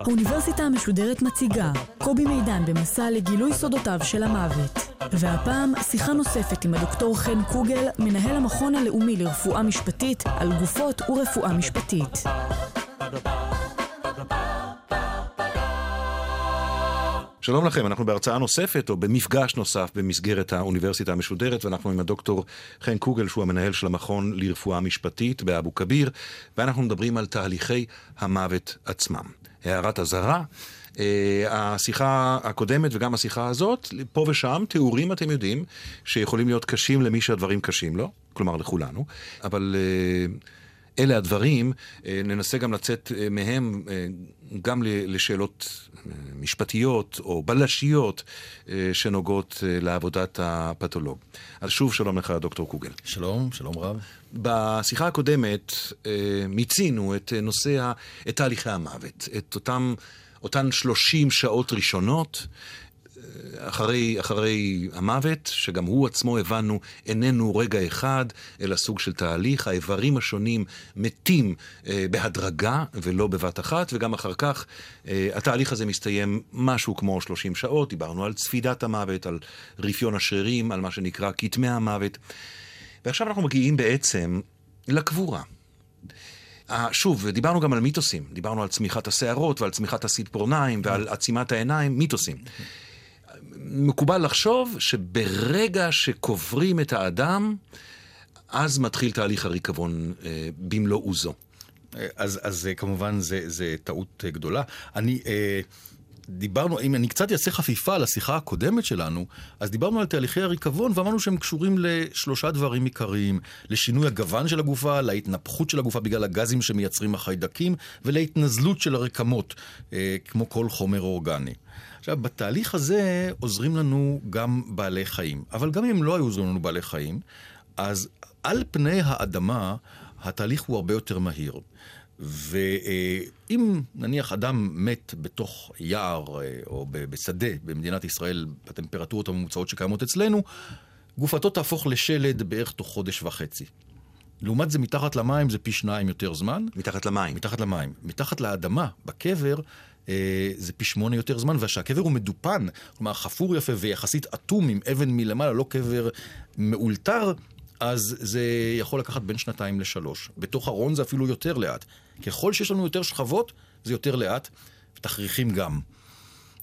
האוניברסיטה המשודרת מציגה קובי מידן במסע לגילוי סודותיו של המוות. והפעם שיחה נוספת עם הדוקטור חן קוגל, מנהל המכון הלאומי לרפואה משפטית, על גופות ורפואה משפטית. שלום לכם, אנחנו בהרצאה נוספת או במפגש נוסף במסגרת האוניברסיטה המשודרת ואנחנו עם הדוקטור חן קוגל שהוא המנהל של המכון לרפואה משפטית באבו כביר ואנחנו מדברים על תהליכי המוות עצמם. הערת אזהרה, אה, השיחה הקודמת וגם השיחה הזאת, פה ושם, תיאורים אתם יודעים שיכולים להיות קשים למי שהדברים קשים לו, כלומר לכולנו, אבל... אה, אלה הדברים, אה, ננסה גם לצאת אה, מהם אה, גם לשאלות משפטיות או בלשיות שנוגעות לעבודת הפתולוג. אז שוב שלום לך, דוקטור קוגל. שלום, שלום רב. בשיחה הקודמת מיצינו את נושא, את תהליכי המוות, את אותם, אותן 30 שעות ראשונות אחרי, אחרי המוות, שגם הוא עצמו הבנו איננו רגע אחד, אלא סוג של תהליך. האיברים השונים מתים אה, בהדרגה ולא בבת אחת, וגם אחר כך אה, התהליך הזה מסתיים משהו כמו 30 שעות. דיברנו על צפידת המוות, על רפיון השרירים, על מה שנקרא כתמי המוות. ועכשיו אנחנו מגיעים בעצם לקבורה. שוב, דיברנו גם על מיתוסים, דיברנו על צמיחת השערות ועל צמיחת הציפורניים ועל עצימת העיניים, מיתוסים. מקובל לחשוב שברגע שקוברים את האדם, אז מתחיל תהליך הריקבון אה, במלוא עוזו. אז, אז אה, כמובן זה, זה טעות אה, גדולה. אני... אה... דיברנו, אם אני קצת אעשה חפיפה על השיחה הקודמת שלנו, אז דיברנו על תהליכי הריקבון ואמרנו שהם קשורים לשלושה דברים עיקריים. לשינוי הגוון של הגופה, להתנפחות של הגופה בגלל הגזים שמייצרים החיידקים, ולהתנזלות של הרקמות, אה, כמו כל חומר אורגני. עכשיו, בתהליך הזה עוזרים לנו גם בעלי חיים. אבל גם אם לא היו עוזרים לנו בעלי חיים, אז על פני האדמה התהליך הוא הרבה יותר מהיר. ואם נניח אדם מת בתוך יער אה, או בשדה במדינת ישראל, בטמפרטורות הממוצעות שקיימות אצלנו, גופתו תהפוך לשלד בערך תוך חודש וחצי. לעומת זה, מתחת למים זה פי שניים יותר זמן. מתחת למים. מתחת למים. מתחת לאדמה, בקבר, זה פי שמונה יותר זמן, ושהקבר הוא מדופן, כלומר חפור יפה ויחסית אטום עם אבן מלמעלה, לא קבר מאולתר, אז זה יכול לקחת בין שנתיים לשלוש. בתוך ארון זה אפילו יותר לאט. ככל שיש לנו יותר שכבות, זה יותר לאט, ותכריכים גם.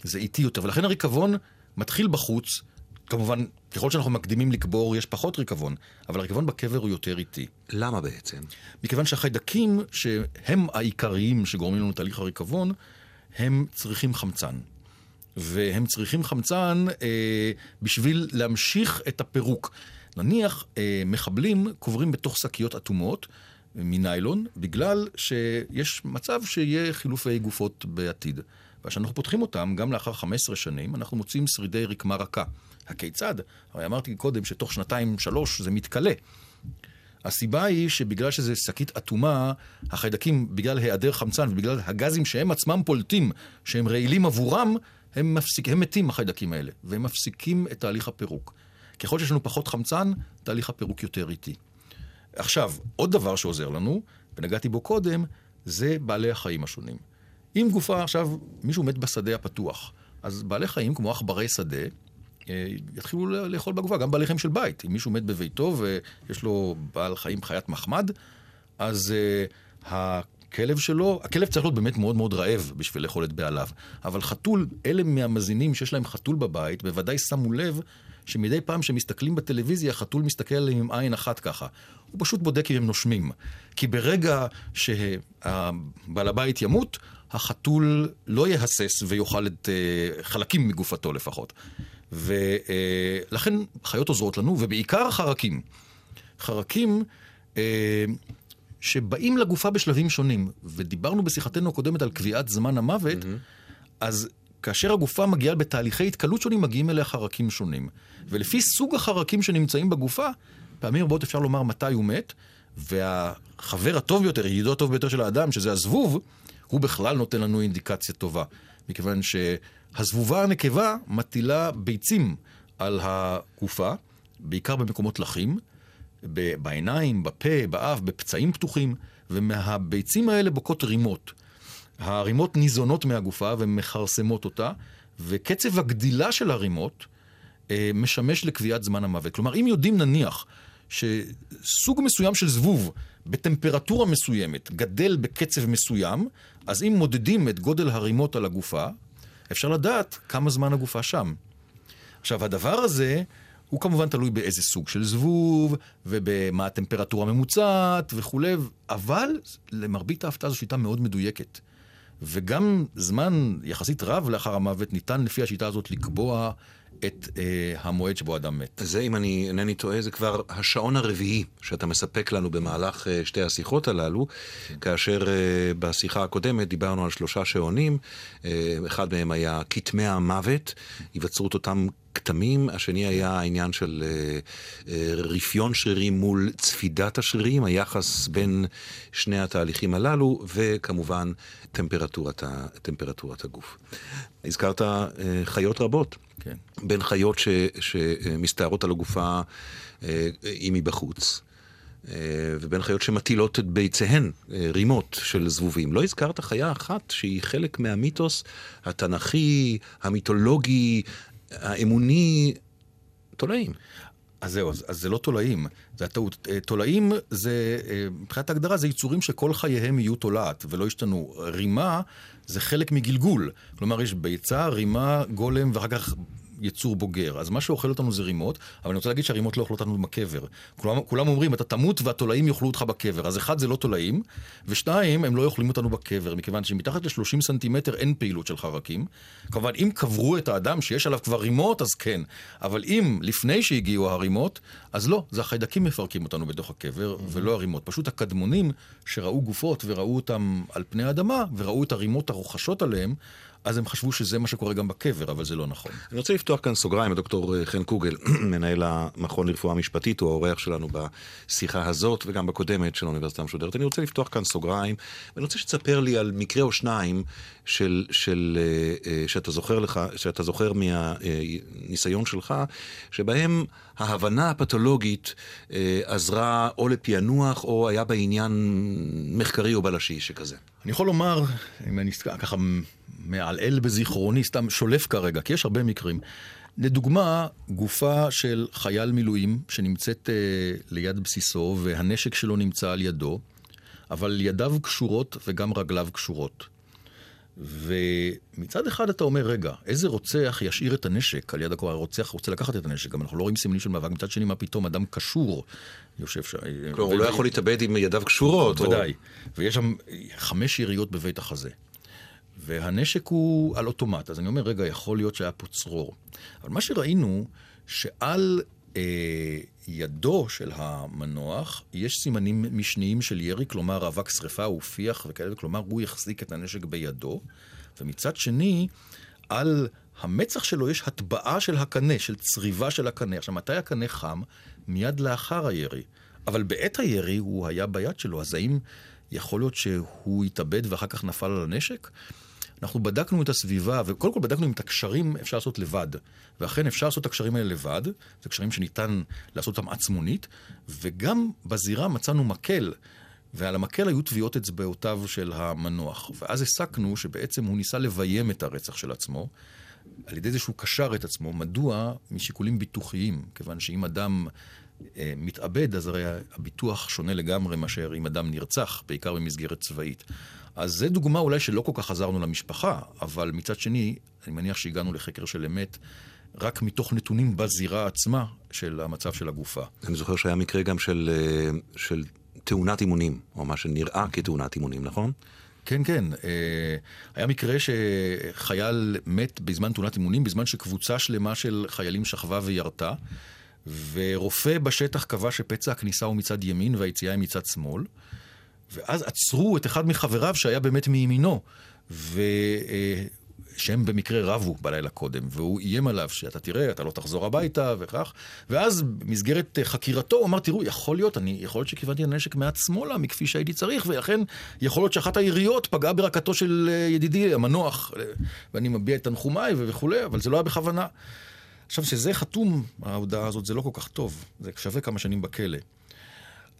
זה איטי יותר, ולכן הריקבון מתחיל בחוץ. כמובן, ככל שאנחנו מקדימים לקבור, יש פחות ריקבון, אבל הריקבון בקבר הוא יותר איטי. למה בעצם? מכיוון שהחיידקים, שהם העיקריים שגורמים לנו תהליך הריקבון, הם צריכים חמצן. והם צריכים חמצן אה, בשביל להמשיך את הפירוק. נניח אה, מחבלים קוברים בתוך שקיות אטומות מניילון, בגלל שיש מצב שיהיה חילופי גופות בעתיד. וכשאנחנו פותחים אותם, גם לאחר 15 שנים, אנחנו מוצאים שרידי רקמה רכה. הכיצד? הרי אמרתי קודם שתוך שנתיים-שלוש זה מתכלה. הסיבה היא שבגלל שזו שקית אטומה, החיידקים, בגלל היעדר חמצן ובגלל הגזים שהם עצמם פולטים, שהם רעילים עבורם, הם, מפסיק, הם מתים, החיידקים האלה, והם מפסיקים את תהליך הפירוק. ככל שיש לנו פחות חמצן, תהליך הפירוק יותר איטי. עכשיו, עוד דבר שעוזר לנו, ונגעתי בו קודם, זה בעלי החיים השונים. אם גופה עכשיו, מישהו מת בשדה הפתוח, אז בעלי חיים, כמו עכברי שדה, יתחילו לאכול בגופה, גם בעלי של בית. אם מישהו מת בביתו ויש לו בעל חיים חיית מחמד, אז uh, הכלב שלו, הכלב צריך להיות באמת מאוד מאוד רעב בשביל לאכול את בעליו. אבל חתול, אלה מהמזינים שיש להם חתול בבית, בוודאי שמו לב שמדי פעם שמסתכלים בטלוויזיה, החתול מסתכל עליהם עם עין אחת ככה. הוא פשוט בודק אם הם נושמים. כי ברגע שבעל הבית ימות, החתול לא יהסס ויאכל את uh, חלקים מגופתו לפחות. ולכן חיות עוזרות לנו, ובעיקר חרקים. חרקים uh, שבאים לגופה בשלבים שונים, ודיברנו בשיחתנו הקודמת על קביעת זמן המוות, mm-hmm. אז כאשר הגופה מגיעה בתהליכי התקלות שונים, מגיעים אליה חרקים שונים. ולפי סוג החרקים שנמצאים בגופה, פעמים רבות אפשר לומר מתי הוא מת, והחבר הטוב ביותר, ידידו הטוב ביותר של האדם, שזה הזבוב, הוא בכלל נותן לנו אינדיקציה טובה. מכיוון שהזבובה הנקבה מטילה ביצים על הגופה, בעיקר במקומות לחים, בעיניים, בפה, באף, בפצעים פתוחים, ומהביצים האלה בוקעות רימות. הרימות ניזונות מהגופה ומכרסמות אותה, וקצב הגדילה של הרימות אה, משמש לקביעת זמן המוות. כלומר, אם יודעים נניח שסוג מסוים של זבוב בטמפרטורה מסוימת גדל בקצב מסוים, אז אם מודדים את גודל הרימות על הגופה, אפשר לדעת כמה זמן הגופה שם. עכשיו, הדבר הזה הוא כמובן תלוי באיזה סוג של זבוב, ובמה הטמפרטורה הממוצעת וכולי, אבל למרבית ההפתעה זו שיטה מאוד מדויקת. וגם זמן יחסית רב לאחר המוות ניתן לפי השיטה הזאת לקבוע את אה, המועד שבו אדם מת. זה, אם אני אינני טועה, זה כבר השעון הרביעי שאתה מספק לנו במהלך אה, שתי השיחות הללו, כאשר אה, בשיחה הקודמת דיברנו על שלושה שעונים, אה, אחד מהם היה כתמי המוות, היווצרות אותם כתמים, השני היה העניין של אה, אה, רפיון שרירים מול צפידת השרירים, היחס בין שני התהליכים הללו, וכמובן טמפרטורת, טמפרטורת הגוף. הזכרת אה, חיות רבות. כן. בין חיות ש, שמסתערות על הגופה אם היא בחוץ. ובין חיות שמטילות את ביציהן, רימות של זבובים. לא הזכרת חיה אחת שהיא חלק מהמיתוס התנ"כי, המיתולוגי, האמוני, תולעים. אז זהו, אז, אז זה לא תולעים, זה הטעות. אה, תולעים זה, אה, מבחינת ההגדרה, זה יצורים שכל חייהם יהיו תולעת ולא ישתנו. רימה זה חלק מגלגול. כלומר, יש ביצה, רימה, גולם, ואחר כך יצור בוגר. אז מה שאוכל אותנו זה רימות, אבל אני רוצה להגיד שהרימות לא אוכלות אותנו בקבר. כולם, כולם אומרים, אתה תמות והתולעים יאכלו אותך בקבר. אז אחד, זה לא תולעים, ושתיים, הם לא אוכלים אותנו בקבר, מכיוון שמתחת ל-30 סנטימטר אין פעילות של חרקים. כמובן, אם קברו את האדם שיש עליו כבר רימות, אז כן. אבל אם לפני שהגיעו הרימות, אז לא, זה החיידקים מפרקים אותנו בתוך הקבר, mm-hmm. ולא הרימות. פשוט הקדמונים שראו גופות וראו אותם על פני האדמה, וראו את הרימות הרוחשות עליהם, אז הם חשבו שזה מה שקורה גם בקבר, אבל זה לא נכון. אני רוצה לפתוח כאן סוגריים, הדוקטור אה, חן קוגל, מנהל המכון לרפואה משפטית, הוא האורח שלנו בשיחה הזאת וגם בקודמת של האוניברסיטה המשודרת. אני רוצה לפתוח כאן סוגריים, ואני רוצה שתספר לי על מקרה או שניים של, של, אה, אה, שאתה זוכר לך, שאתה זוכר מהניסיון שלך, שבהם ההבנה הפתולוגית עזרה או לפענוח, או היה בה עניין מחקרי או בלשי שכזה. אני יכול לומר, אם אני ככה מעלעל בזיכרוני, סתם שולף כרגע, כי יש הרבה מקרים. לדוגמה, גופה של חייל מילואים שנמצאת אה, ליד בסיסו והנשק שלו נמצא על ידו, אבל ידיו קשורות וגם רגליו קשורות. ומצד אחד אתה אומר, רגע, איזה רוצח ישאיר את הנשק על יד הקורה? הרוצח רוצה לקחת את הנשק, גם אנחנו לא רואים סימנים של מאבק. מצד שני, מה פתאום אדם קשור יושב שם. כלומר, הוא לא יכול להתאבד עם ידיו קשורות. ודאי. ויש שם חמש יריות בבית החזה. והנשק הוא על אוטומט. אז אני אומר, רגע, יכול להיות שהיה פה צרור. אבל מה שראינו, שעל אה, ידו של המנוח יש סימנים משניים של ירי, כלומר אבק שרפה, הוא פיח וכאלה, כלומר הוא יחזיק את הנשק בידו. ומצד שני, על המצח שלו יש הטבעה של הקנה, של צריבה של הקנה. עכשיו, מתי הקנה חם? מיד לאחר הירי. אבל בעת הירי הוא היה ביד שלו, אז האם יכול להיות שהוא התאבד ואחר כך נפל על הנשק? אנחנו בדקנו את הסביבה, וקודם כל בדקנו אם את הקשרים אפשר לעשות לבד. ואכן אפשר לעשות את הקשרים האלה לבד, זה קשרים שניתן לעשות אותם עצמונית, וגם בזירה מצאנו מקל. ועל המקל היו טביעות אצבעותיו של המנוח. ואז הסקנו שבעצם הוא ניסה לביים את הרצח של עצמו, על ידי זה שהוא קשר את עצמו. מדוע? משיקולים ביטוחיים. כיוון שאם אדם אה, מתאבד, אז הרי הביטוח שונה לגמרי מאשר אם אדם נרצח, בעיקר במסגרת צבאית. אז זו דוגמה אולי שלא כל כך עזרנו למשפחה, אבל מצד שני, אני מניח שהגענו לחקר של אמת רק מתוך נתונים בזירה עצמה של המצב של הגופה. אני זוכר שהיה מקרה גם של, אה, של תאונת אימונים, או מה שנראה כתאונת אימונים, נכון? כן, כן. אה, היה מקרה שחייל מת בזמן תאונת אימונים, בזמן שקבוצה שלמה של חיילים שכבה וירתה, ורופא בשטח קבע שפצע הכניסה הוא מצד ימין והיציאה היא מצד שמאל. ואז עצרו את אחד מחבריו שהיה באמת מימינו, ו... אה, שהם במקרה רבו בלילה קודם, והוא איים עליו שאתה תראה, אתה לא תחזור הביתה וכך, ואז במסגרת חקירתו הוא אמר, תראו, יכול להיות, אני, יכול להיות שכיוונתי לנשק מעט שמאלה מכפי שהייתי צריך, ולכן יכול להיות שאחת היריות פגעה ברקתו של אה, ידידי המנוח, אה, ואני מביע את תנחומיי וכולי, אבל זה לא היה בכוונה. עכשיו, שזה חתום, ההודעה הזאת, זה לא כל כך טוב. זה שווה כמה שנים בכלא.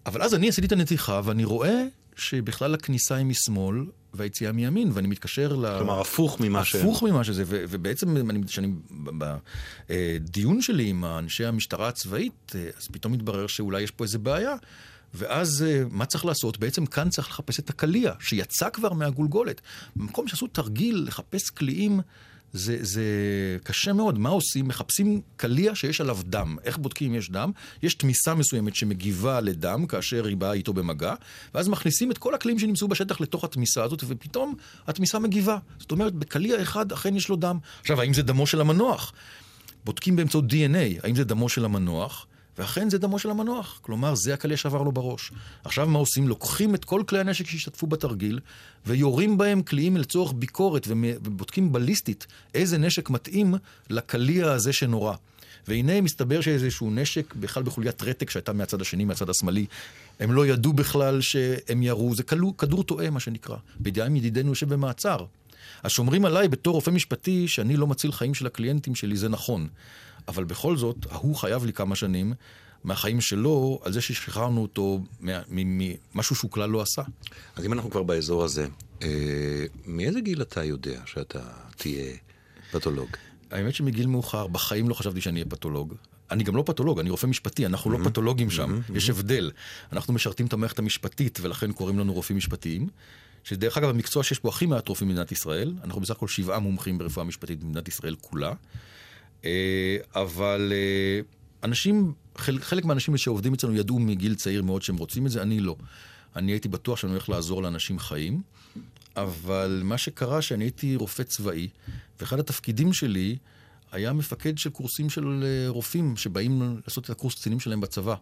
אבל אז אני עשיתי את הנתיחה, ואני רואה שבכלל הכניסה היא משמאל והיציאה מימין, ואני מתקשר ל... כלומר, הפוך ממה ש... הפוך ממה שזה, ו- ובעצם, אני, כשאני בדיון שלי עם אנשי המשטרה הצבאית, אה, אז פתאום מתברר שאולי יש פה איזה בעיה. ואז אה, מה צריך לעשות? בעצם כאן צריך לחפש את הקליע, שיצא כבר מהגולגולת. במקום שעשו תרגיל לחפש קליעים זה, זה קשה מאוד. מה עושים? מחפשים קליע שיש עליו דם. איך בודקים אם יש דם? יש תמיסה מסוימת שמגיבה לדם כאשר היא באה איתו במגע, ואז מכניסים את כל הקליעים שנמצאו בשטח לתוך התמיסה הזאת, ופתאום התמיסה מגיבה. זאת אומרת, בקליע אחד אכן יש לו דם. עכשיו, האם זה דמו של המנוח? בודקים באמצעות DNA, האם זה דמו של המנוח? ואכן זה דמו של המנוח. כלומר, זה הקליע שעבר לו בראש. עכשיו מה עושים? לוקחים את כל כלי הנשק שהשתתפו בתרגיל, ויורים בהם קליעים לצורך ביקורת, ובודקים בליסטית איזה נשק מתאים לקליע הזה שנורה. והנה מסתבר שאיזשהו נשק, בכלל בחוליית רתק שהייתה מהצד השני, מהצד השמאלי, הם לא ידעו בכלל שהם ירו, זה כדור, כדור טועה מה שנקרא. בידיהם ידידנו יושב במעצר. אז שומרים עליי בתור רופא משפטי שאני לא מציל חיים של הקליינטים שלי, זה נכון. אבל בכל זאת, ההוא חייב לי כמה שנים מהחיים שלו, על זה ששחררנו אותו ממשהו שהוא כלל לא עשה. אז אם אנחנו כבר באזור הזה, אה, מאיזה גיל אתה יודע שאתה תהיה פתולוג? האמת שמגיל מאוחר, בחיים לא חשבתי שאני אהיה פתולוג. אני גם לא פתולוג, אני רופא משפטי, אנחנו mm-hmm. לא פתולוגים שם, mm-hmm. יש הבדל. אנחנו משרתים את המערכת המשפטית, ולכן קוראים לנו רופאים משפטיים. שדרך אגב, המקצוע שיש בו הכי מעט רופאים במדינת ישראל, אנחנו בסך הכל שבעה מומחים ברפואה משפטית במדינת ישראל כולה. אה, אבל אה, אנשים, חלק מהאנשים שעובדים אצלנו ידעו מגיל צעיר מאוד שהם רוצים את זה, אני לא. אני הייתי בטוח שאני הולך לעזור לאנשים חיים, אבל מה שקרה שאני הייתי רופא צבאי, ואחד התפקידים שלי היה מפקד של קורסים של אה, רופאים שבאים לעשות את הקורס קצינים שלהם בצבא.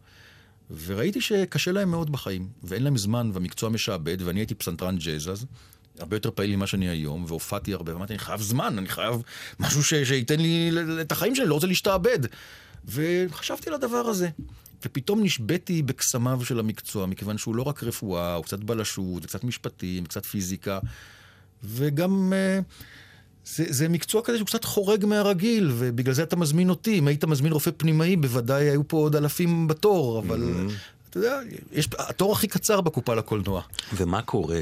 וראיתי שקשה להם מאוד בחיים, ואין להם זמן, והמקצוע משעבד, ואני הייתי פסנתרן ג'אז אז, הרבה יותר פעיל ממה שאני היום, והופעתי הרבה, ואמרתי, אני חייב זמן, אני חייב משהו ש, שייתן לי את החיים שלי, לא רוצה להשתעבד. וחשבתי על הדבר הזה. ופתאום נשבתי בקסמיו של המקצוע, מכיוון שהוא לא רק רפואה, הוא קצת בלשות, וקצת משפטים, וקצת פיזיקה, וגם... אה, זה, זה מקצוע כזה שהוא קצת חורג מהרגיל, ובגלל זה אתה מזמין אותי. אם היית מזמין רופא פנימאי, בוודאי היו פה עוד אלפים בתור, אבל mm-hmm. אתה יודע, יש, התור הכי קצר בקופה לקולנוע. ומה קורה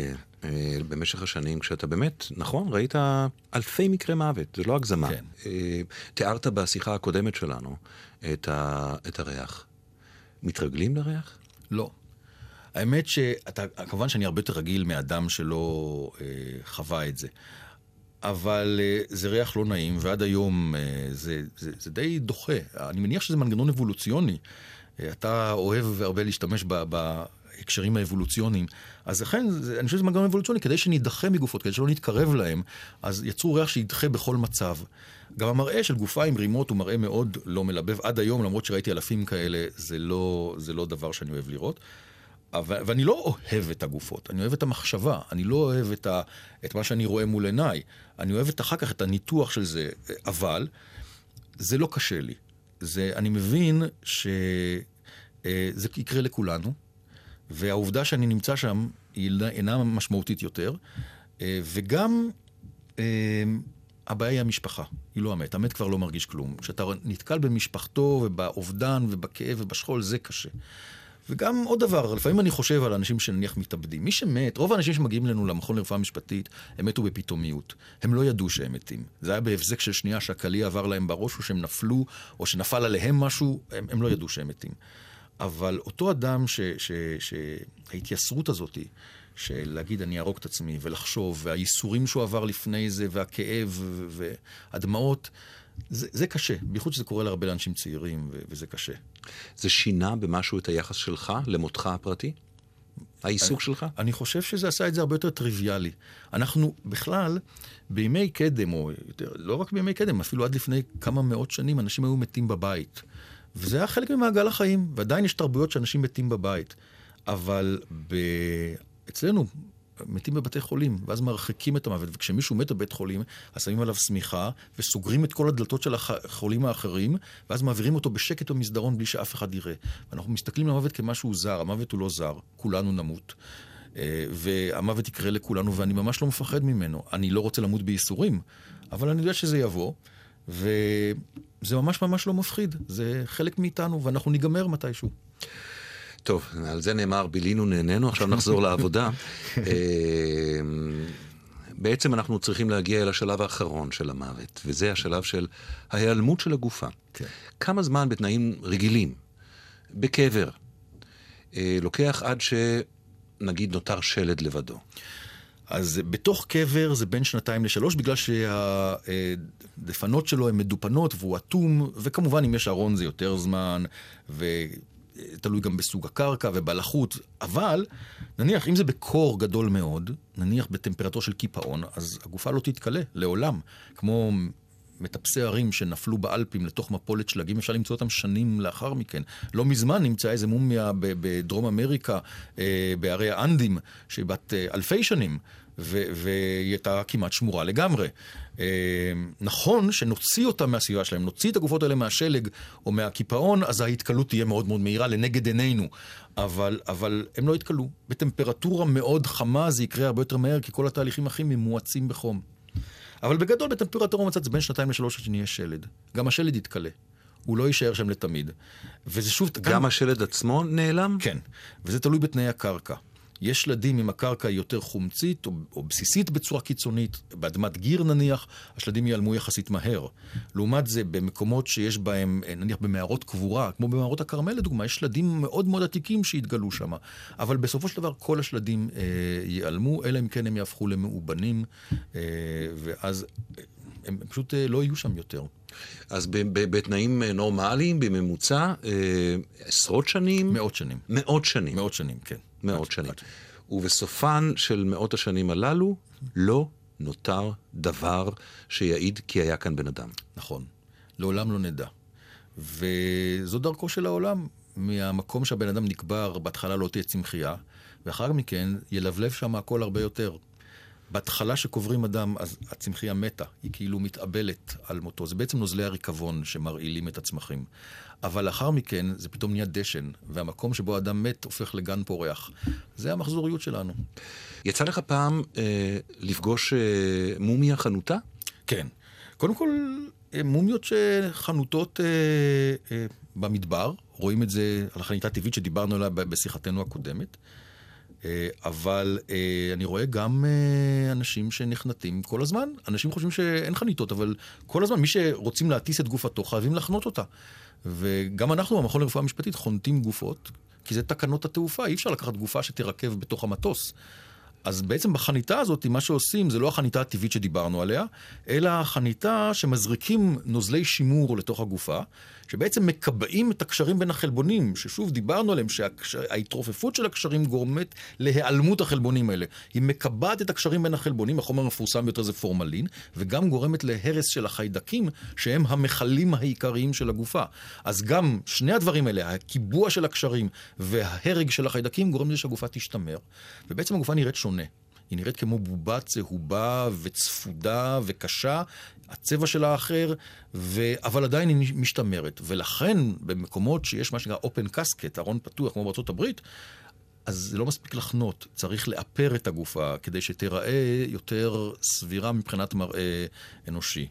במשך השנים, כשאתה באמת, נכון, ראית אלפי מקרי מוות, זה לא הגזמה. כן. אה, תיארת בשיחה הקודמת שלנו את, ה, את הריח. מתרגלים לריח? לא. האמת שאתה, כמובן שאני הרבה יותר רגיל מאדם שלא אה, חווה את זה. אבל אה, זה ריח לא נעים, ועד היום אה, זה, זה, זה די דוחה. אני מניח שזה מנגנון אבולוציוני. אה, אתה אוהב הרבה להשתמש ב, ב, ההקשרים האבולוציוניים. אז לכן, אני חושב שזה מנגנון אבולוציוני, כדי שנידחה מגופות, כדי שלא נתקרב להם, אז יצרו ריח שידחה בכל מצב. גם המראה של גופה עם רימות הוא מראה מאוד לא מלבב. עד היום, למרות שראיתי אלפים כאלה, זה לא, זה לא דבר שאני אוהב לראות. אבל, ואני לא אוהב את הגופות, אני אוהב את המחשבה, אני לא אוהב את, ה, את מה שאני רואה מול עיניי, אני אוהב את, אחר כך את הניתוח של זה, אבל זה לא קשה לי. זה, אני מבין שזה אה, יקרה לכולנו, והעובדה שאני נמצא שם היא אינה משמעותית יותר, אה, וגם אה, הבעיה היא המשפחה, היא לא המת. המת כבר לא מרגיש כלום. כשאתה נתקל במשפחתו ובאובדן ובכאב ובשכול, זה קשה. וגם עוד דבר, לפעמים אני חושב על אנשים שנניח מתאבדים. מי שמת, רוב האנשים שמגיעים אלינו למכון לרפואה משפטית, הם מתו בפתאומיות. הם לא ידעו שהם מתים. זה היה בהבזק של שנייה שהקליע עבר להם בראש, או שהם נפלו, או שנפל עליהם משהו, הם, הם לא ידעו שהם מתים. אבל אותו אדם שההתייסרות הזאת, של להגיד אני אהרוג את עצמי, ולחשוב, והייסורים שהוא עבר לפני זה, והכאב, והדמעות, זה, זה קשה, בייחוד שזה קורה להרבה אנשים צעירים, ו- וזה קשה. זה שינה במשהו את היחס שלך למותך הפרטי? העיסוק אני, שלך? אני חושב שזה עשה את זה הרבה יותר טריוויאלי. אנחנו בכלל, בימי קדם, או יותר, לא רק בימי קדם, אפילו עד לפני כמה מאות שנים, אנשים היו מתים בבית. וזה היה חלק ממעגל החיים, ועדיין יש תרבויות שאנשים מתים בבית. אבל ב... אצלנו, מתים בבתי חולים, ואז מרחיקים את המוות, וכשמישהו מת בבית חולים, אז שמים עליו שמיכה, וסוגרים את כל הדלתות של החולים האחרים, ואז מעבירים אותו בשקט במסדרון בלי שאף אחד יראה. ואנחנו מסתכלים על המוות כמשהו זר, המוות הוא לא זר, כולנו נמות. אה, והמוות יקרה לכולנו, ואני ממש לא מפחד ממנו. אני לא רוצה למות בייסורים, אבל אני יודע שזה יבוא. וזה ממש ממש לא מפחיד, זה חלק מאיתנו, ואנחנו ניגמר מתישהו. טוב, על זה נאמר בילינו נהנינו, עכשיו נחזור לעבודה. אה, בעצם אנחנו צריכים להגיע אל השלב האחרון של המוות, וזה השלב של ההיעלמות של הגופה. כן. כמה זמן בתנאים רגילים, בקבר, אה, לוקח עד שנגיד נותר שלד לבדו? אז בתוך קבר זה בין שנתיים לשלוש, בגלל שהדפנות שלו הן מדופנות והוא אטום, וכמובן אם יש ארון זה יותר זמן, ותלוי גם בסוג הקרקע ובלחות, אבל נניח אם זה בקור גדול מאוד, נניח בטמפרטורה של קיפאון, אז הגופה לא תתכלה לעולם, כמו מטפסי הרים שנפלו באלפים לתוך מפולת שלגים, אפשר למצוא אותם שנים לאחר מכן. לא מזמן נמצאה איזה מומיה בדרום אמריקה, אה, בערי האנדים, שהיא בת אה, אלפי שנים. והיא הייתה כמעט שמורה לגמרי. אה, נכון שנוציא אותה מהסביבה שלהם, נוציא את הגופות האלה מהשלג או מהקיפאון, אז ההתקלות תהיה מאוד מאוד מהירה לנגד עינינו. אבל, אבל הם לא יתקלו. בטמפרטורה מאוד חמה זה יקרה הרבה יותר מהר, כי כל התהליכים הכימיים מואצים בחום. אבל בגדול בטמפרטורה מצאת זה בין שנתיים לשלוש עד שנהיה שלד. גם השלד יתכלה. הוא לא יישאר שם לתמיד. וזה שוב... גם גם השלד עצמו נעלם? כן, וזה תלוי בתנאי הקרקע. יש שלדים אם הקרקע היא יותר חומצית או, או בסיסית בצורה קיצונית, באדמת גיר נניח, השלדים ייעלמו יחסית מהר. לעומת זה, במקומות שיש בהם, נניח במערות קבורה, כמו במערות הכרמל לדוגמה, יש שלדים מאוד מאוד עתיקים שהתגלו שם. אבל בסופו של דבר כל השלדים אה, ייעלמו, אלא אם כן הם יהפכו למאובנים, אה, ואז אה, הם פשוט אה, לא יהיו שם יותר. אז בתנאים אה, נורמליים, בממוצע, אה, עשרות שנים? מאות שנים. מאות שנים. מאות שנים, כן. מאות שנים. ובסופן של מאות השנים הללו לא נותר דבר שיעיד כי היה כאן בן אדם. נכון. לעולם לא נדע. וזו דרכו של העולם. מהמקום שהבן אדם נקבר, בהתחלה לא תהיה צמחייה, ואחר מכן ילבלב שם הכל הרבה יותר. בהתחלה שקוברים אדם, אז הצמחייה מתה, היא כאילו מתאבלת על מותו. זה בעצם נוזלי הריקבון שמרעילים את הצמחים. אבל לאחר מכן זה פתאום נהיה דשן, והמקום שבו אדם מת הופך לגן פורח. זה המחזוריות שלנו. יצא לך פעם אה, לפגוש אה, מומיה חנותה? כן. קודם כל, אה, מומיות שחנותות אה, אה, במדבר, רואים את זה על החניתה הטבעית שדיברנו עליה בשיחתנו הקודמת. אה, אבל אה, אני רואה גם אה, אנשים שנחנתים כל הזמן. אנשים חושבים שאין חניתות, אבל כל הזמן מי שרוצים להטיס את גופתו חייבים לחנות אותה. וגם אנחנו במכון לרפואה משפטית חונטים גופות, כי זה תקנות התעופה, אי אפשר לקחת גופה שתרכב בתוך המטוס. אז בעצם בחניתה הזאת, מה שעושים זה לא החניתה הטבעית שדיברנו עליה, אלא החניתה שמזריקים נוזלי שימור לתוך הגופה, שבעצם מקבעים את הקשרים בין החלבונים, ששוב דיברנו עליהם, שההתרופפות של הקשרים גורמת להיעלמות החלבונים האלה. היא מקבעת את הקשרים בין החלבונים, החומר המפורסם ביותר זה פורמלין, וגם גורמת להרס של החיידקים, שהם המכלים העיקריים של הגופה. אז גם שני הדברים האלה, הקיבוע של הקשרים וההרג של החיידקים, גורם לזה שהגופה תשתמר. ובעצם הגופה נראית שונה. היא נראית כמו בובה צהובה וצפודה וקשה, הצבע שלה אחר, ו... אבל עדיין היא משתמרת. ולכן, במקומות שיש מה שנקרא open casket, ארון פתוח, כמו בארצות הברית, אז זה לא מספיק לחנות, צריך לאפר את הגופה כדי שתיראה יותר סבירה מבחינת מראה אנושי.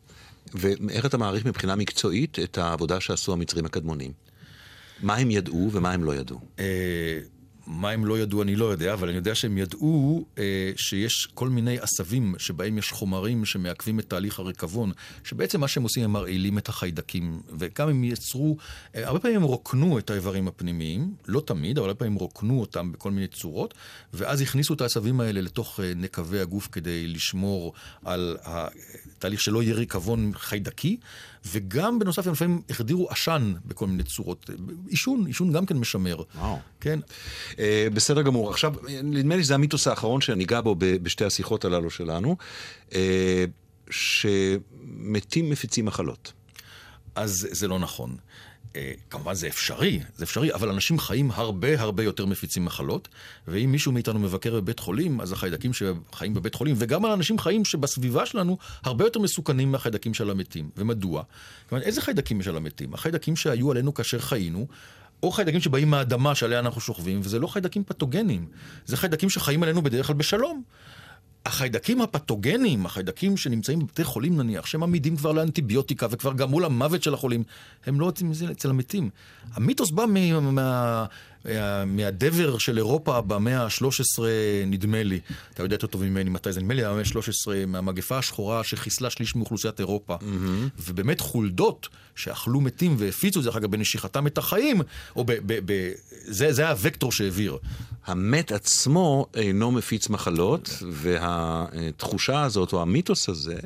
ואיך אתה מעריך מבחינה מקצועית את העבודה שעשו המצרים הקדמונים? מה הם ידעו ומה הם לא ידעו? מה הם לא ידעו אני לא יודע, אבל אני יודע שהם ידעו אה, שיש כל מיני עשבים שבהם יש חומרים שמעכבים את תהליך הריקבון, שבעצם מה שהם עושים הם מרעילים את החיידקים, וגם הם יצרו, אה, הרבה פעמים הם רוקנו את האיברים הפנימיים, לא תמיד, אבל הרבה פעמים רוקנו אותם בכל מיני צורות, ואז הכניסו את העשבים האלה לתוך אה, נקבי הגוף כדי לשמור על התהליך שלא יהיה ריקבון חיידקי. וגם בנוסף הם לפעמים החדירו עשן בכל מיני צורות. עישון, עישון גם כן משמר. וואו. כן. Uh, בסדר גמור. עכשיו, נדמה לי שזה המיתוס האחרון שניגע בו בשתי השיחות הללו שלנו, uh, שמתים מפיצים מחלות. אז זה לא נכון. כמובן זה אפשרי, זה אפשרי, אבל אנשים חיים הרבה הרבה יותר מפיצים מחלות, ואם מישהו מאיתנו מבקר בבית חולים, אז החיידקים שחיים בבית חולים, וגם על אנשים חיים שבסביבה שלנו, הרבה יותר מסוכנים מהחיידקים של המתים. ומדוע? כלומר, איזה חיידקים יש על המתים? החיידקים שהיו עלינו כאשר חיינו, או חיידקים שבאים מהאדמה שעליה אנחנו שוכבים, וזה לא חיידקים פתוגנים, זה חיידקים שחיים עלינו בדרך כלל בשלום. החיידקים הפתוגנים, החיידקים שנמצאים בבתי חולים נניח, שהם עמידים כבר לאנטיביוטיקה וכבר גרמו למוות של החולים, הם לא אצל המתים. המיתוס בא מה, מהדבר של אירופה במאה ה-13, נדמה לי. אתה יודע יותר טוב ממני מתי זה, נדמה לי המאה ה-13, מהמגפה השחורה שחיסלה שליש מאוכלוסיית אירופה. Mm-hmm. ובאמת חולדות שאכלו מתים והפיצו, דרך אגב, בנשיכתם את החיים, או ב... ב, ב זה, זה הוקטור שהעביר. המת עצמו אינו מפיץ מחלות, והתחושה הזאת, או המיתוס הזה,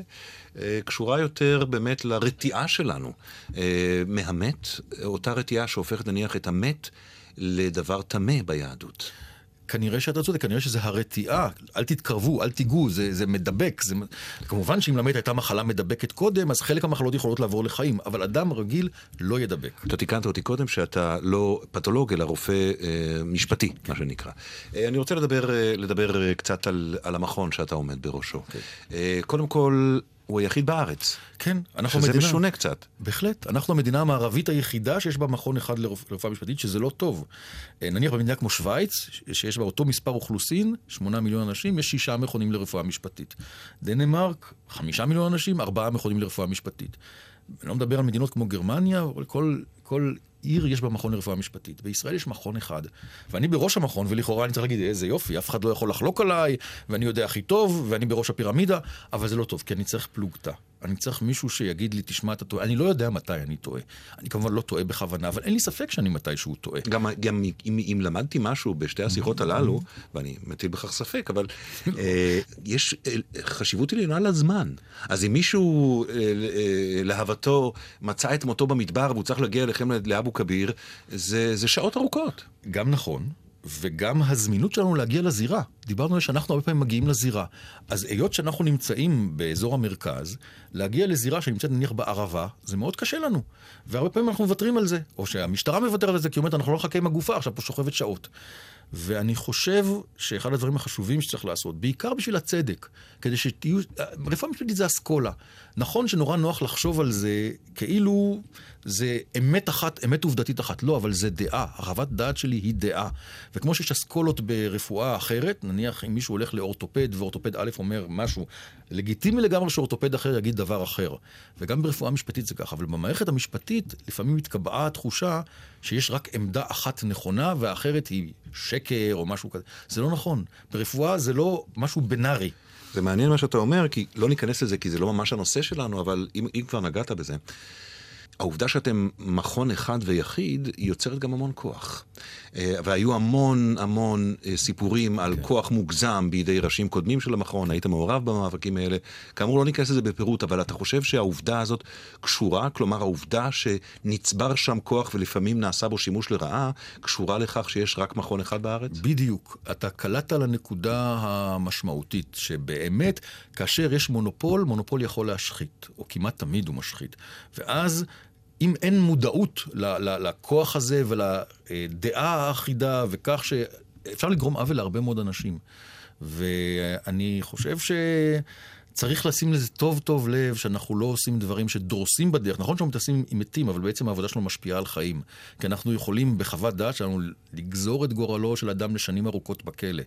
אה, קשורה יותר באמת לרתיעה שלנו אה, מהמת, אותה רתיעה שהופכת נניח את המת לדבר טמא ביהדות. כנראה שאתה צודק, כנראה שזה הרתיעה, אל תתקרבו, אל תיגעו, זה, זה מדבק. זה... כמובן שאם למת הייתה מחלה מדבקת קודם, אז חלק מהמחלות יכולות לעבור לחיים, אבל אדם רגיל לא ידבק. אתה תיקנת אותי קודם שאתה לא פתולוג, אלא רופא אה, משפטי, כן. מה שנקרא. אה, אני רוצה לדבר, אה, לדבר אה, קצת על, על המכון שאתה עומד בראשו. כן. אה, קודם כל... הוא היחיד בארץ. כן, אנחנו שזה מדינה... שזה משונה קצת. בהחלט. אנחנו המדינה המערבית היחידה שיש בה מכון אחד לרפואה משפטית, שזה לא טוב. אה, נניח במדינה כמו שווייץ, שיש בה אותו מספר אוכלוסין, שמונה מיליון אנשים, יש שישה מכונים לרפואה משפטית. דנמרק, חמישה מיליון אנשים, ארבעה מכונים לרפואה משפטית. אני לא מדבר על מדינות כמו גרמניה, אבל כל, כל עיר יש בה מכון לרפואה משפטית. בישראל יש מכון אחד, ואני בראש המכון, ולכאורה אני צריך להגיד, איזה יופי, אף אחד לא יכול לחלוק עליי, ואני יודע הכי טוב, ואני בראש הפירמידה, אבל זה לא טוב, כי אני צריך פלוגתא. אני צריך מישהו שיגיד לי, תשמע, אתה טועה. אני לא יודע מתי אני טועה. אני כמובן לא טועה בכוונה, אבל אין לי ספק שאני מתישהו טועה. גם, גם אם, אם למדתי משהו בשתי השיחות הללו, ואני מטיל בכך ספק, אבל אה, יש אה, חשיבות עליונה לזמן. אז אם מישהו, אה, אה, להבתו, מצא את מותו במדבר והוא צריך להגיע אליכם לאבו כביר, זה, זה שעות ארוכות. גם נכון. וגם הזמינות שלנו להגיע לזירה. דיברנו על שאנחנו הרבה פעמים מגיעים לזירה. אז היות שאנחנו נמצאים באזור המרכז, להגיע לזירה שנמצאת נניח בערבה, זה מאוד קשה לנו. והרבה פעמים אנחנו מוותרים על זה. או שהמשטרה מוותרת על זה, כי היא אומרת, אנחנו לא נחכה עם הגופה, עכשיו פה שוכבת שעות. ואני חושב שאחד הדברים החשובים שצריך לעשות, בעיקר בשביל הצדק, כדי שתהיו... רפואה משפטית זה אסכולה. נכון שנורא נוח לחשוב על זה כאילו זה אמת אחת, אמת עובדתית אחת. לא, אבל זה דעה. הרחבת דעת שלי היא דעה. וכמו שיש אסכולות ברפואה אחרת, נניח אם מישהו הולך לאורתופד ואורתופד א' אומר משהו, לגיטימי לגמרי שאורתופד אחר יגיד דבר אחר. וגם ברפואה משפטית זה ככה. אבל במערכת המשפטית לפעמים התקבעה התחושה שיש רק עמדה אחת נכונה והאחרת היא שקר או משהו כזה. זה לא נכון. ברפואה זה לא משהו בינארי. זה מעניין מה שאתה אומר, כי לא ניכנס לזה, כי זה לא ממש הנושא שלנו, אבל אם, אם כבר נגעת בזה, העובדה שאתם מכון אחד ויחיד, היא יוצרת גם המון כוח. אה, והיו המון המון אה, סיפורים על כן. כוח מוגזם בידי ראשים קודמים של המכון, היית מעורב במאבקים האלה. כאמור, לא ניכנס לזה בפירוט, אבל אתה חושב שהעובדה הזאת קשורה, כלומר העובדה שנצבר שם כוח ולפעמים נעשה בו שימוש לרעה, קשורה לכך שיש רק מכון אחד בארץ? בדיוק. אתה קלטת על הנקודה המשמעותית, שבאמת, כאשר יש מונופול, מונופול יכול להשחית, או כמעט תמיד הוא משחית. ואז... אם אין מודעות לכוח הזה ולדעה האחידה, וכך שאפשר לגרום עוול להרבה מאוד אנשים. ואני חושב שצריך לשים לזה טוב טוב לב, שאנחנו לא עושים דברים שדורסים בדרך. נכון שאנחנו מתעסקים עם מתים, אבל בעצם העבודה שלנו משפיעה על חיים. כי אנחנו יכולים בחוות דעת שלנו לגזור את גורלו של אדם לשנים ארוכות בכלא.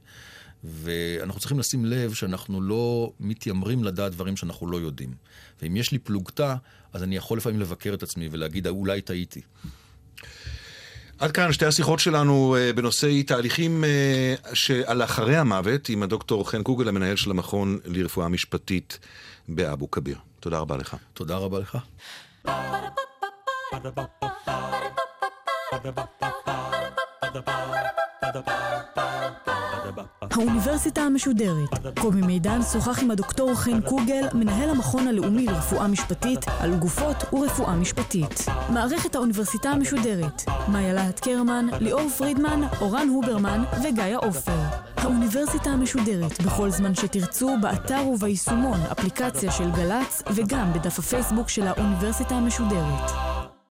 ואנחנו צריכים לשים לב שאנחנו לא מתיימרים לדעת דברים שאנחנו לא יודעים. ואם יש לי פלוגתא, אז אני יכול לפעמים לבקר את עצמי ולהגיד, אולי טעיתי. עד כאן שתי השיחות שלנו uh, בנושא תהליכים uh, שעל אחרי המוות עם הדוקטור חן קוגל, המנהל של המכון לרפואה משפטית באבו כביר. תודה רבה לך. תודה רבה לך. Ba-da-ba-ba-ba האוניברסיטה המשודרת. קובי מידן שוחח עם הדוקטור חן קוגל, מנהל המכון הלאומי לרפואה משפטית, על גופות ורפואה משפטית. מערכת האוניברסיטה המשודרת. מאיה להט קרמן, ליאור פרידמן, אורן הוברמן וגיא עופר. האוניברסיטה המשודרת, בכל זמן שתרצו, באתר וביישומון, אפליקציה של גל"צ, וגם בדף הפייסבוק של האוניברסיטה המשודרת.